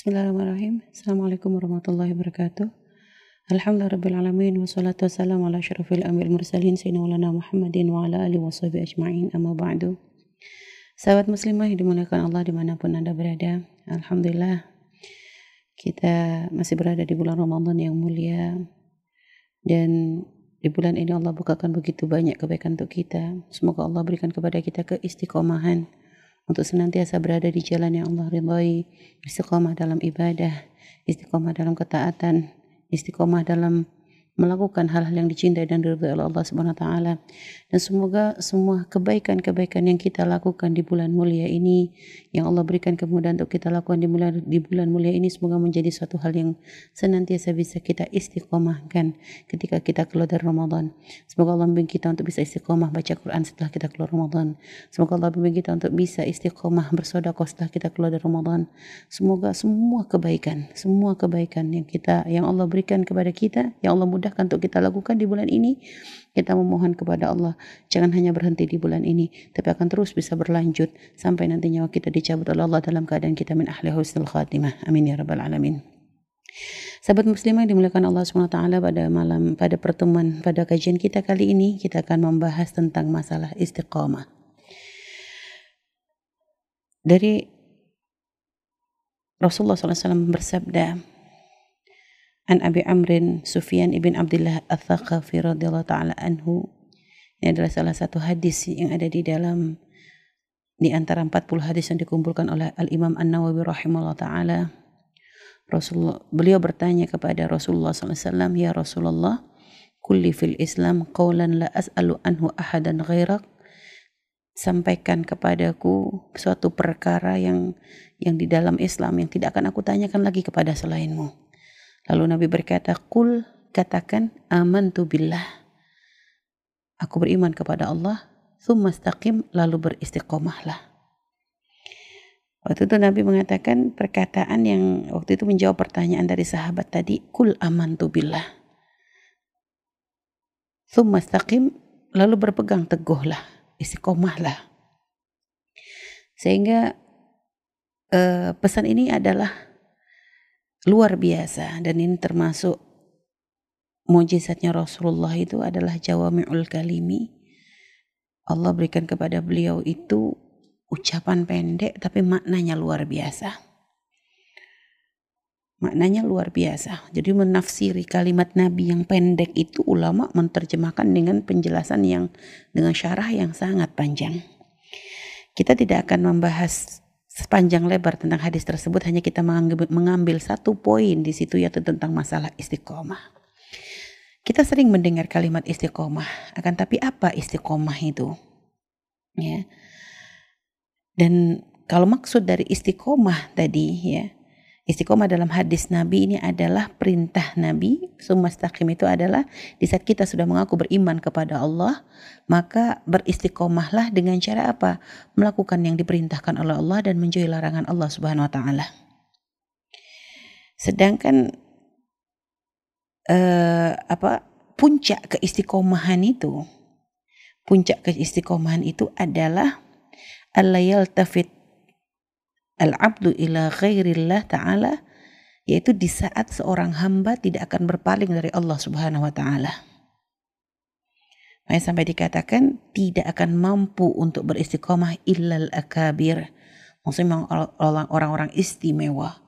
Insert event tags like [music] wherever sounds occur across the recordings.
Bismillahirrahmanirrahim. Assalamualaikum warahmatullahi wabarakatuh. Alhamdulillah alamin wassalatu wassalamu ala asyrafil amil mursalin sayyidina Muhammadin wa ala alihi washabihi ajma'in amma ba'du. Sahabat muslimah yang dimuliakan Allah di mana pun Anda berada. Alhamdulillah kita masih berada di bulan Ramadan yang mulia dan di bulan ini Allah bukakan begitu banyak kebaikan untuk kita. Semoga Allah berikan kepada kita keistiqomahan untuk senantiasa berada di jalan yang Allah ridhai, istiqomah dalam ibadah, istiqomah dalam ketaatan, istiqomah dalam melakukan hal-hal yang dicintai dan diridhai oleh Allah Subhanahu wa taala. Dan semoga semua kebaikan-kebaikan yang kita lakukan di bulan mulia ini yang Allah berikan kemudahan untuk kita lakukan di bulan di bulan mulia ini semoga menjadi suatu hal yang senantiasa bisa kita istiqomahkan ketika kita keluar dari Ramadan. Semoga Allah membimbing kita untuk bisa istiqomah baca Quran setelah kita keluar Ramadan. Semoga Allah membimbing kita untuk bisa istiqomah bersedekah setelah kita keluar dari Ramadan. Semoga semua kebaikan, semua kebaikan yang kita yang Allah berikan kepada kita, yang Allah mudah mudahkan untuk kita lakukan di bulan ini, kita memohon kepada Allah jangan hanya berhenti di bulan ini, tapi akan terus bisa berlanjut sampai nanti nyawa kita dicabut oleh Allah dalam keadaan kita min ahli husnul khatimah. Amin ya rabbal alamin. Sahabat muslimah yang dimuliakan Allah SWT pada malam, pada pertemuan, pada kajian kita kali ini, kita akan membahas tentang masalah istiqamah. Dari Rasulullah SAW bersabda, An Abi Amrin Sufyan ibn Abdullah Al-Thaqafi radhiyallahu taala anhu. Ini adalah salah satu hadis yang ada di dalam di antara 40 hadis yang dikumpulkan oleh Al-Imam An-Nawawi rahimahullah taala. Rasulullah beliau bertanya kepada Rasulullah SAW, "Ya Rasulullah, kulli fil Islam qawlan la as'alu anhu ahadan ghairak." Sampaikan kepadaku suatu perkara yang yang di dalam Islam yang tidak akan aku tanyakan lagi kepada selainmu. Lalu Nabi berkata, Kul katakan amantu billah. Aku beriman kepada Allah, thumma lalu beristiqomahlah. Waktu itu Nabi mengatakan perkataan yang waktu itu menjawab pertanyaan dari sahabat tadi, Kul amantu billah. Thumma lalu berpegang teguhlah, istiqomahlah. Sehingga uh, pesan ini adalah luar biasa dan ini termasuk mujizatnya Rasulullah itu adalah jawami'ul kalimi. Allah berikan kepada beliau itu ucapan pendek tapi maknanya luar biasa. Maknanya luar biasa. Jadi menafsiri kalimat Nabi yang pendek itu ulama menerjemahkan dengan penjelasan yang dengan syarah yang sangat panjang. Kita tidak akan membahas sepanjang lebar tentang hadis tersebut hanya kita mengambil, satu poin di situ yaitu tentang masalah istiqomah. Kita sering mendengar kalimat istiqomah, akan tapi apa istiqomah itu? Ya. Dan kalau maksud dari istiqomah tadi ya, Istiqomah dalam hadis Nabi ini adalah perintah Nabi. Sumastaqim itu adalah di saat kita sudah mengaku beriman kepada Allah, maka beristiqomahlah dengan cara apa? Melakukan yang diperintahkan oleh Allah dan menjauhi larangan Allah Subhanahu wa taala. Sedangkan eh, apa puncak keistiqomahan itu puncak keistiqomahan itu adalah alayal tafit al-abdu ila ghairillah ta'ala yaitu di saat seorang hamba tidak akan berpaling dari Allah Subhanahu wa taala. Makanya sampai dikatakan tidak akan mampu untuk beristiqomah illal akabir. Maksudnya memang orang-orang istimewa.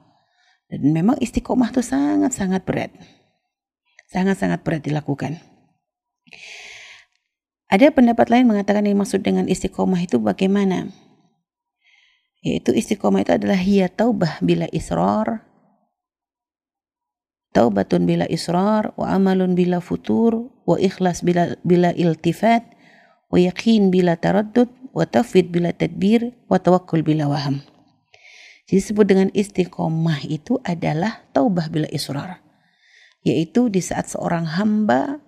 Dan memang istiqomah itu sangat-sangat berat. Sangat-sangat berat dilakukan. Ada pendapat lain mengatakan yang maksud dengan istiqomah itu bagaimana? Yaitu istiqomah itu adalah hiya taubah bila israr, taubatun bila israr, wa amalun bila futur, wa ikhlas bila, bila iltifat, wa yakin bila taraddud, wa tafid bila tadbir, wa tawakkul bila waham. Jadi disebut dengan istiqomah itu adalah taubah bila israr. Yaitu di saat seorang hamba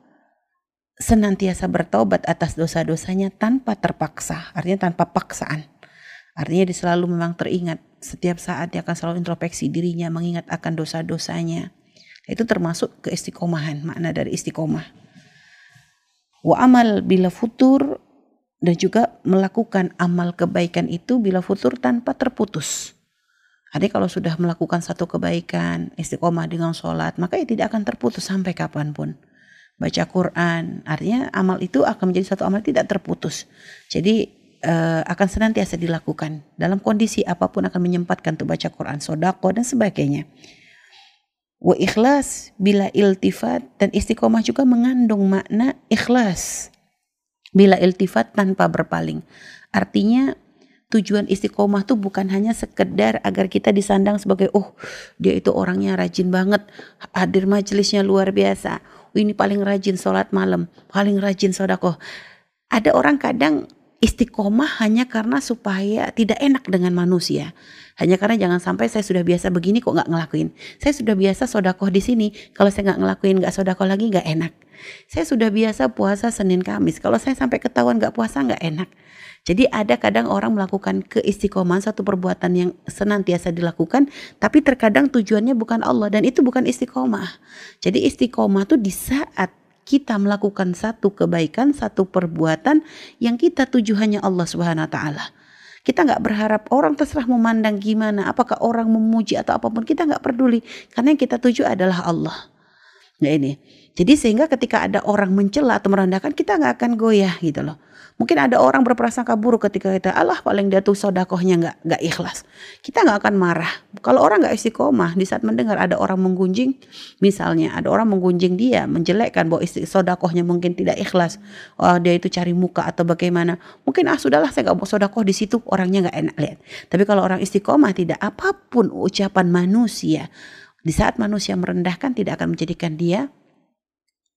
senantiasa bertaubat atas dosa-dosanya tanpa terpaksa, artinya tanpa paksaan. Artinya dia selalu memang teringat setiap saat dia akan selalu introspeksi dirinya mengingat akan dosa-dosanya. Itu termasuk keistiqomahan, makna dari istiqomah. Wa amal bila futur dan juga melakukan amal kebaikan itu bila futur tanpa terputus. Artinya kalau sudah melakukan satu kebaikan, istiqomah dengan sholat, maka ya tidak akan terputus sampai kapan pun. Baca Quran, artinya amal itu akan menjadi satu amal tidak terputus. Jadi uh, akan senantiasa dilakukan dalam kondisi apa pun akan menyempatkan untuk baca Quran, sodako dan sebagainya. Wa ikhlas bila iltifat dan istiqomah juga mengandung makna ikhlas. Bila iltifat tanpa berpaling. Artinya tujuan istiqomah tuh bukan hanya sekedar agar kita disandang sebagai oh dia itu orangnya rajin banget hadir majelisnya luar biasa ini paling rajin sholat malam paling rajin sodako ada orang kadang istiqomah hanya karena supaya tidak enak dengan manusia. Hanya karena jangan sampai saya sudah biasa begini kok nggak ngelakuin. Saya sudah biasa sodakoh di sini. Kalau saya nggak ngelakuin nggak sodakoh lagi nggak enak. Saya sudah biasa puasa Senin Kamis. Kalau saya sampai ketahuan nggak puasa nggak enak. Jadi ada kadang orang melakukan keistiqomahan satu perbuatan yang senantiasa dilakukan, tapi terkadang tujuannya bukan Allah dan itu bukan istiqomah. Jadi istiqomah itu di saat kita melakukan satu kebaikan, satu perbuatan yang kita tuju hanya Allah Subhanahu wa taala. Kita nggak berharap orang terserah memandang gimana, apakah orang memuji atau apa pun, kita nggak peduli karena yang kita tuju adalah Allah. Nah ini. Jadi sehingga ketika ada orang mencela atau merendahkan, kita nggak akan goyah gitu loh. Mungkin ada orang berprasangka buruk ketika kita Allah paling dia tuh sodakohnya nggak nggak ikhlas. Kita nggak akan marah. Kalau orang nggak istiqomah di saat mendengar ada orang menggunjing, misalnya ada orang menggunjing dia, menjelekkan bahwa sodakohnya mungkin tidak ikhlas. Oh, dia itu cari muka atau bagaimana. Mungkin ah sudahlah saya nggak mau sodakoh di situ orangnya nggak enak lihat. Tapi kalau orang istiqomah tidak apa pun ucapan manusia di saat manusia merendahkan tidak akan menjadikan dia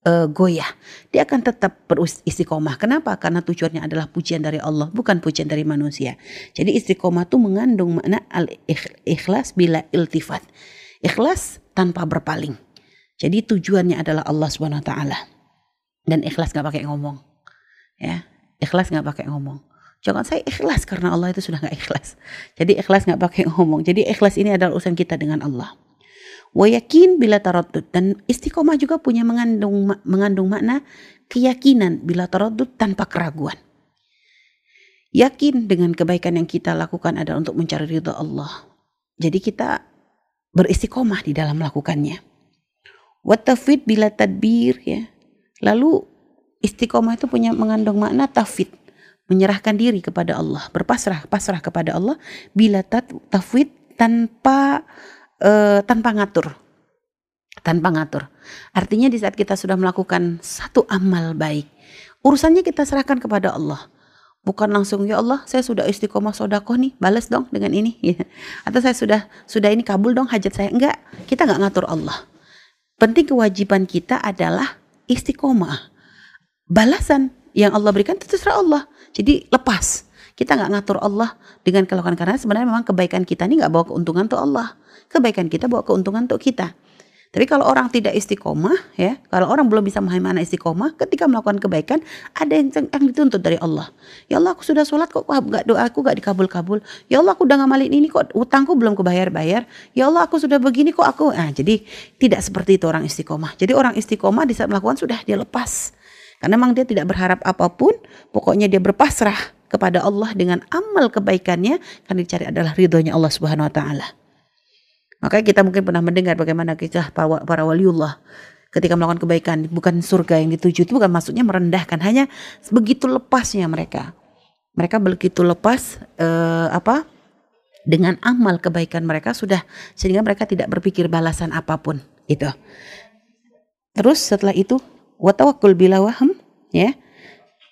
uh, goyah. Dia akan tetap beristiqomah. Kenapa? Karena tujuannya adalah pujian dari Allah, bukan pujian dari manusia. Jadi istiqomah itu mengandung makna al-ikhlas bila iltifat. Ikhlas tanpa berpaling. Jadi tujuannya adalah Allah taala. Dan ikhlas nggak pakai ngomong. Ya, ikhlas nggak pakai ngomong. Jangan saya ikhlas karena Allah itu sudah nggak ikhlas. Jadi ikhlas nggak pakai ngomong. Jadi ikhlas ini adalah urusan kita dengan Allah. Wayakin bila taradud dan istiqomah juga punya mengandung mengandung makna keyakinan bila taradud tanpa keraguan. Yakin dengan kebaikan yang kita lakukan adalah untuk mencari ridha Allah. Jadi kita beristiqomah di dalam melakukannya. Watafid bila tadbir ya. Lalu istiqomah itu punya mengandung makna tafid, menyerahkan diri kepada Allah, berpasrah pasrah kepada Allah bila tafid tanpa uh, tanpa ngatur. Tanpa ngatur. Artinya di saat kita sudah melakukan satu amal baik, urusannya kita serahkan kepada Allah. Bukan langsung ya Allah, saya sudah istiqomah sodakoh nih, balas dong dengan ini. [laughs] Atau saya sudah sudah ini kabul dong hajat saya. Enggak, kita nggak ngatur Allah. Penting kewajiban kita adalah istiqomah. Balasan yang Allah berikan itu terserah Allah. Jadi lepas. Kita nggak ngatur Allah dengan kelakuan karena sebenarnya memang kebaikan kita ini nggak bawa keuntungan tuh Allah kebaikan kita bawa keuntungan untuk kita. Tapi kalau orang tidak istiqomah, ya, kalau orang belum bisa memahami mana istiqomah, ketika melakukan kebaikan, ada yang, yang dituntut dari Allah. Ya Allah, aku sudah sholat kok gak, doa aku gak dikabul-kabul. Ya Allah, aku udah ngamalin ini kok utangku belum kebayar-bayar. Ya Allah, aku sudah begini kok aku. Nah, jadi tidak seperti itu orang istiqomah. Jadi orang istiqomah di saat melakukan sudah dia lepas. Karena memang dia tidak berharap apa pun, pokoknya dia berpasrah kepada Allah dengan amal kebaikannya, karena dicari adalah ridhonya Allah Subhanahu wa taala. Makanya kita mungkin pernah mendengar bagaimana kisah para, para waliullah ketika melakukan kebaikan bukan surga yang dituju itu bukan maksudnya merendahkan hanya begitu lepasnya mereka mereka begitu lepas eh, apa dengan amal kebaikan mereka sudah sehingga mereka tidak berpikir balasan apa pun itu terus setelah itu watawakul bila waham ya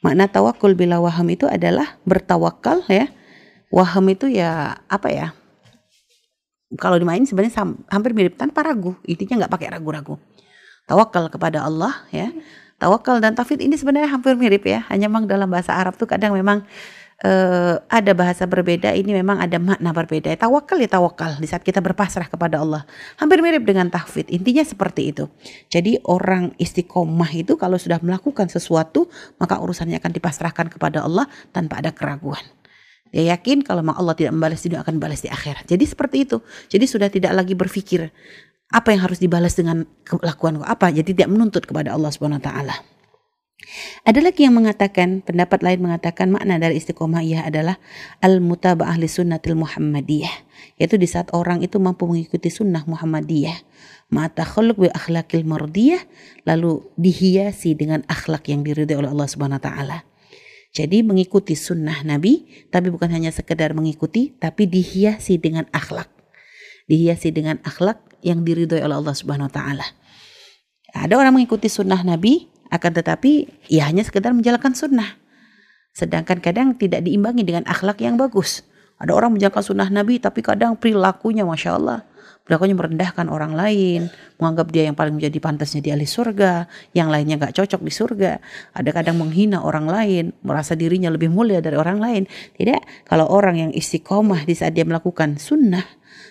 makna tawakul bila waham itu adalah bertawakal ya. Waham itu ya apa ya kalau dimain sebenarnya hampir mirip tanpa ragu. Intinya nggak pakai ragu-ragu. Tawakal kepada Allah ya. Tawakal dan tafid ini sebenarnya hampir mirip ya. Hanya memang dalam bahasa Arab tuh kadang memang uh, ada bahasa berbeda ini memang ada makna berbeda tawakal ya tawakal di saat kita berpasrah kepada Allah hampir mirip dengan tahfid intinya seperti itu jadi orang istiqomah itu kalau sudah melakukan sesuatu maka urusannya akan dipasrahkan kepada Allah tanpa ada keraguan dia yakin kalau Allah tidak membalas dunia akan balas di akhirat. Jadi seperti itu. Jadi sudah tidak lagi berpikir apa yang harus dibalas dengan kelakuan apa. Jadi tidak menuntut kepada Allah Subhanahu wa taala. Ada lagi yang mengatakan, pendapat lain mengatakan makna dari istiqomah ia adalah al-mutaba'ah li sunnatil Muhammadiyah. Yaitu di saat orang itu mampu mengikuti sunnah Muhammadiyah. Mata khuluk bi akhlakil mardiyah. Lalu dihiasi dengan akhlak yang diridhai oleh Allah subhanahu wa ta'ala. Jadi mengikuti sunnah Nabi, tapi bukan hanya sekedar mengikuti, tapi dihiasi dengan akhlak. Dihiasi dengan akhlak yang diridhoi oleh Allah subhanahu wa ta'ala. Ada orang mengikuti sunnah Nabi, akan tetapi ya hanya sekedar menjalankan sunnah. Sedangkan kadang tidak diimbangi dengan akhlak yang bagus. Ada orang menjalankan sunnah Nabi tapi kadang perilakunya Masya Allah. Perilakunya merendahkan orang lain. Menganggap dia yang paling menjadi pantasnya di ahli surga. Yang lainnya gak cocok di surga. Ada kadang menghina orang lain. Merasa dirinya lebih mulia dari orang lain. Tidak. Kalau orang yang istiqomah di saat dia melakukan sunnah.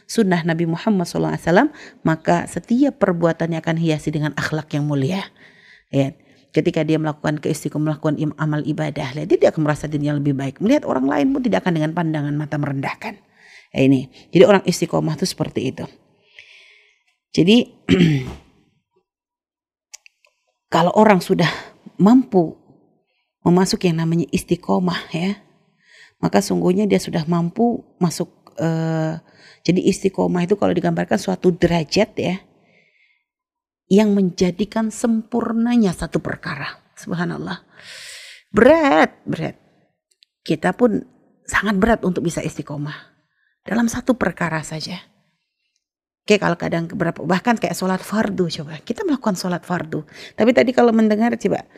Sunnah Nabi Muhammad SAW. Maka setiap perbuatannya akan hiasi dengan akhlak yang mulia. Ya ketika dia melakukan keistiqomah melakukan amal ibadah dia dia akan merasa dirinya lebih baik. Melihat orang lain pun tidak akan dengan pandangan mata merendahkan. Ya, ini. Jadi orang istiqomah itu seperti itu. Jadi [clears throat] kalau orang sudah mampu memasuki yang namanya istiqomah ya maka sungguhnya dia sudah mampu masuk uh, jadi istiqomah itu kalau digambarkan suatu derajat ya yang menjadikan sempurnanya satu perkara. Subhanallah. Berat, berat. Kita pun sangat berat untuk bisa istiqomah. Dalam satu perkara saja. Kayak kalau kadang berapa bahkan kayak sholat fardu coba kita melakukan sholat fardu tapi tadi kalau mendengar coba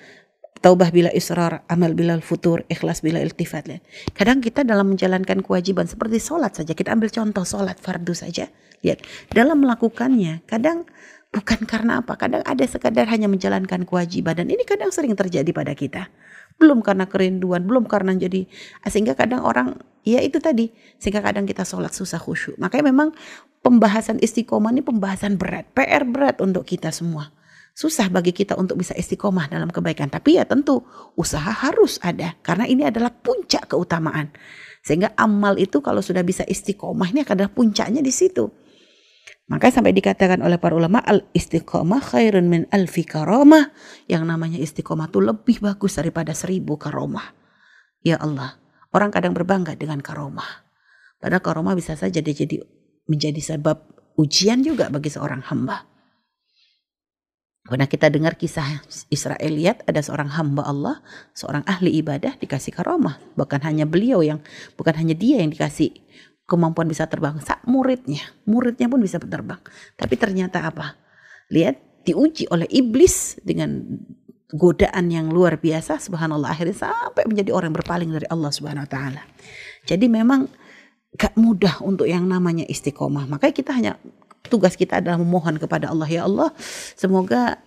taubah bila israr amal bila futur ikhlas bila iltifat kadang kita dalam menjalankan kewajiban seperti sholat saja kita ambil contoh sholat fardu saja lihat dalam melakukannya kadang Bukan karena apa, kadang ada sekadar hanya menjalankan kewajiban dan ini kadang sering terjadi pada kita. Belum karena kerinduan, belum karena jadi sehingga kadang orang ya itu tadi sehingga kadang kita sholat susah khusyuk. Makanya memang pembahasan istiqomah ini pembahasan berat, PR berat untuk kita semua. Susah bagi kita untuk bisa istiqomah dalam kebaikan. Tapi ya tentu usaha harus ada. Karena ini adalah puncak keutamaan. Sehingga amal itu kalau sudah bisa istiqomah ini adalah puncaknya di situ. Maka sampai dikatakan oleh para ulama al istiqomah khairun min alfi karomah. Yang namanya istiqomah itu lebih bagus daripada seribu karomah. Ya Allah, orang kadang berbangga dengan karomah. Padahal karomah bisa saja dia jadi menjadi sebab ujian juga bagi seorang hamba. Pernah kita dengar kisah Israel lihat ada seorang hamba Allah, seorang ahli ibadah dikasih karomah. Bukan hanya beliau yang, bukan hanya dia yang dikasih kemampuan bisa terbang. Sak muridnya, muridnya pun bisa terbang. Tapi ternyata apa? Lihat diuji oleh iblis dengan godaan yang luar biasa subhanallah akhirnya sampai menjadi orang yang berpaling dari Allah subhanahu wa taala. Jadi memang gak mudah untuk yang namanya istiqomah. Makanya kita hanya tugas kita adalah memohon kepada Allah ya Allah semoga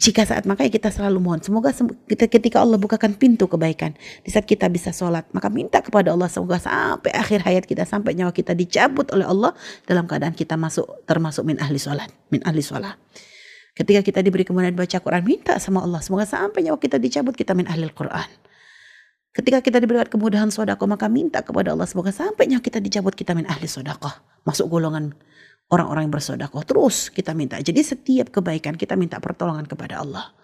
jika saat makanya kita selalu mohon semoga kita ketika Allah bukakan pintu kebaikan di saat kita bisa sholat maka minta kepada Allah semoga sampai akhir hayat kita sampai nyawa kita dicabut oleh Allah dalam keadaan kita masuk termasuk min ahli sholat min ahli sholat. Ketika kita diberi kemudian baca Quran minta sama Allah semoga sampai nyawa kita dicabut kita min ahli Quran. Ketika kita diberi kemudahan sodako maka minta kepada Allah semoga sampai nyawa kita dicabut kita min ahli sodako masuk golongan orang-orang yang bersodakoh. Terus kita minta. Jadi setiap kebaikan kita minta pertolongan kepada Allah.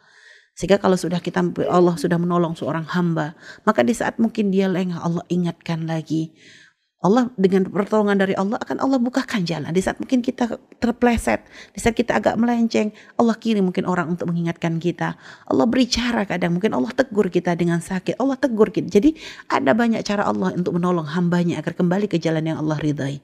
Sehingga kalau sudah kita Allah sudah menolong seorang hamba, maka di saat mungkin dia lengah Allah ingatkan lagi. Allah dengan pertolongan dari Allah akan Allah bukakan jalan. Di saat mungkin kita terpleset, di saat kita agak melenceng, Allah kirim mungkin orang untuk mengingatkan kita. Allah beri cara kadang mungkin Allah tegur kita dengan sakit. Allah tegur kita. Jadi ada banyak cara Allah untuk menolong hambanya agar kembali ke jalan yang Allah ridhai.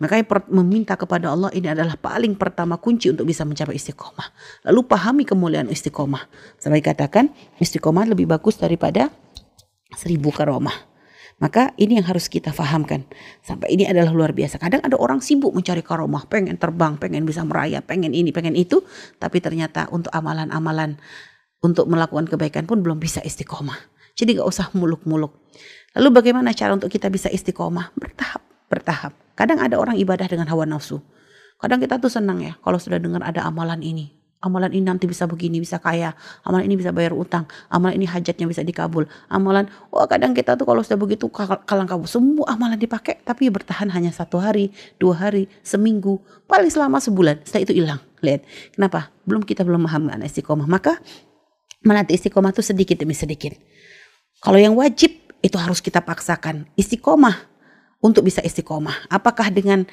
Makanya meminta kepada Allah ini adalah paling pertama kunci untuk bisa mencapai istiqomah. Lalu pahami kemuliaan istiqomah. Sampai katakan istiqomah lebih bagus daripada seribu karomah. Maka ini yang harus kita fahamkan. Sampai ini adalah luar biasa. Kadang ada orang sibuk mencari karomah, pengen terbang, pengen bisa merayap, pengen ini, pengen itu. Tapi ternyata untuk amalan-amalan, untuk melakukan kebaikan pun belum bisa istiqomah. Jadi gak usah muluk-muluk. Lalu bagaimana cara untuk kita bisa istiqomah? Bertahap, bertahap. Kadang ada orang ibadah dengan hawa nafsu. Kadang kita tuh senang ya kalau sudah dengar ada amalan ini. Amalan ini nanti bisa begini, bisa kaya. Amalan ini bisa bayar utang. Amalan ini hajatnya bisa dikabul. Amalan, oh kadang kita tuh kalau sudah begitu kalang kabul. Semua amalan dipakai tapi bertahan hanya satu hari, dua hari, seminggu. Paling selama sebulan. Setelah itu hilang. Lihat. Kenapa? Belum kita belum memahami istiqomah. Maka melatih istiqomah itu sedikit demi sedikit. Kalau yang wajib itu harus kita paksakan. Istiqomah untuk bisa istiqomah. Apakah dengan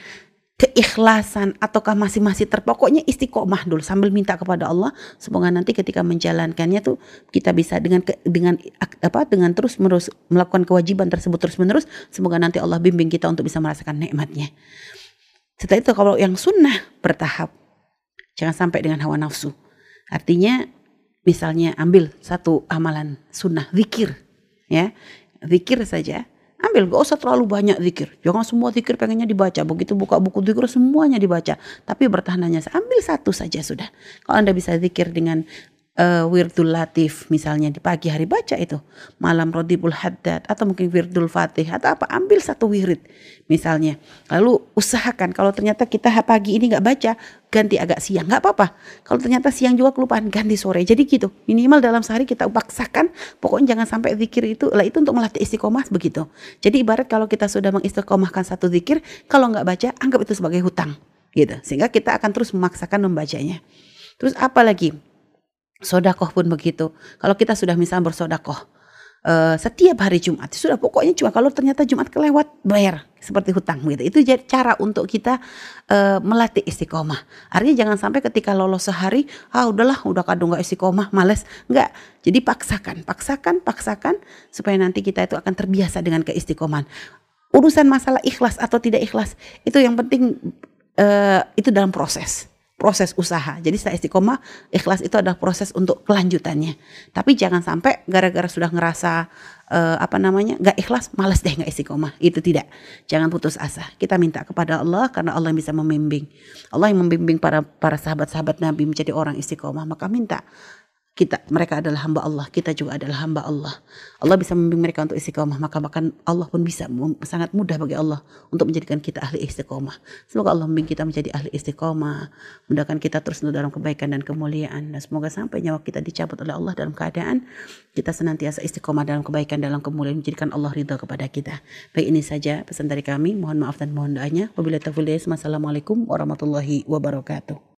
keikhlasan ataukah masih masih terpokoknya istiqomah dulu sambil minta kepada Allah semoga nanti ketika menjalankannya tuh kita bisa dengan dengan apa dengan terus menerus melakukan kewajiban tersebut terus menerus semoga nanti Allah bimbing kita untuk bisa merasakan nikmatnya. Setelah itu kalau yang sunnah bertahap jangan sampai dengan hawa nafsu. Artinya misalnya ambil satu amalan sunnah zikir ya. Zikir saja ambil gak usah terlalu banyak zikir. Jangan semua zikir pengennya dibaca. Begitu buka buku zikir semuanya dibaca. Tapi bertahan hanya ambil satu saja sudah. Kalau anda bisa zikir dengan uh, wirdul latif misalnya di pagi hari baca itu. Malam rodibul haddad atau mungkin wirdul fatih atau apa ambil satu wirid misalnya. Lalu usahakan kalau ternyata kita pagi ini nggak baca ganti agak siang. Nggak apa-apa. Kalau ternyata siang juga kelupaan ganti sore. Jadi gitu. Minimal dalam sehari kita paksakan. Pokoknya jangan sampai zikir itu lah itu untuk melatih istiqomah begitu. Jadi ibarat kalau kita sudah mengistiqomahkan satu zikir kalau nggak baca anggap itu sebagai hutang gitu. Sehingga kita akan terus memaksakan membacanya. Terus apa lagi Sodakoh pun begitu. Kalau kita sudah misalnya bersodakoh uh, setiap hari Jumat, sudah pokoknya cuma kalau ternyata Jumat kelewat bayar seperti hutang gitu. Itu jadi cara untuk kita uh, melatih istiqomah. Artinya jangan sampai ketika lolos sehari, ah udahlah udah kadung gak istiqomah, males. Enggak. Jadi paksakan, paksakan, paksakan supaya nanti kita itu akan terbiasa dengan keistiqomahan. Urusan masalah ikhlas atau tidak ikhlas itu yang penting uh, itu dalam proses proses usaha. Jadi saya istiqomah, ikhlas itu adalah proses untuk kelanjutannya. Tapi jangan sampai gara-gara sudah ngerasa uh, apa namanya nggak ikhlas, males deh nggak istiqomah. Itu tidak. Jangan putus asa. Kita minta kepada Allah karena Allah yang bisa membimbing. Allah yang membimbing para para sahabat-sahabat Nabi menjadi orang istiqomah. Maka minta kita mereka adalah hamba Allah, kita juga adalah hamba Allah. Allah bisa membimbing mereka untuk istiqomah, maka bahkan Allah pun bisa sangat mudah bagi Allah untuk menjadikan kita ahli istiqomah. Semoga Allah membimbing kita menjadi ahli istiqomah, mudahkan kita terus dalam kebaikan dan kemuliaan dan semoga sampai nyawa kita dicabut oleh Allah dalam keadaan kita senantiasa istiqomah dalam kebaikan dalam kemuliaan menjadikan Allah ridha kepada kita. Baik ini saja pesan dari kami. Mohon maaf dan mohon doanya. Wabillahi taufiq Wassalamualaikum warahmatullahi wabarakatuh.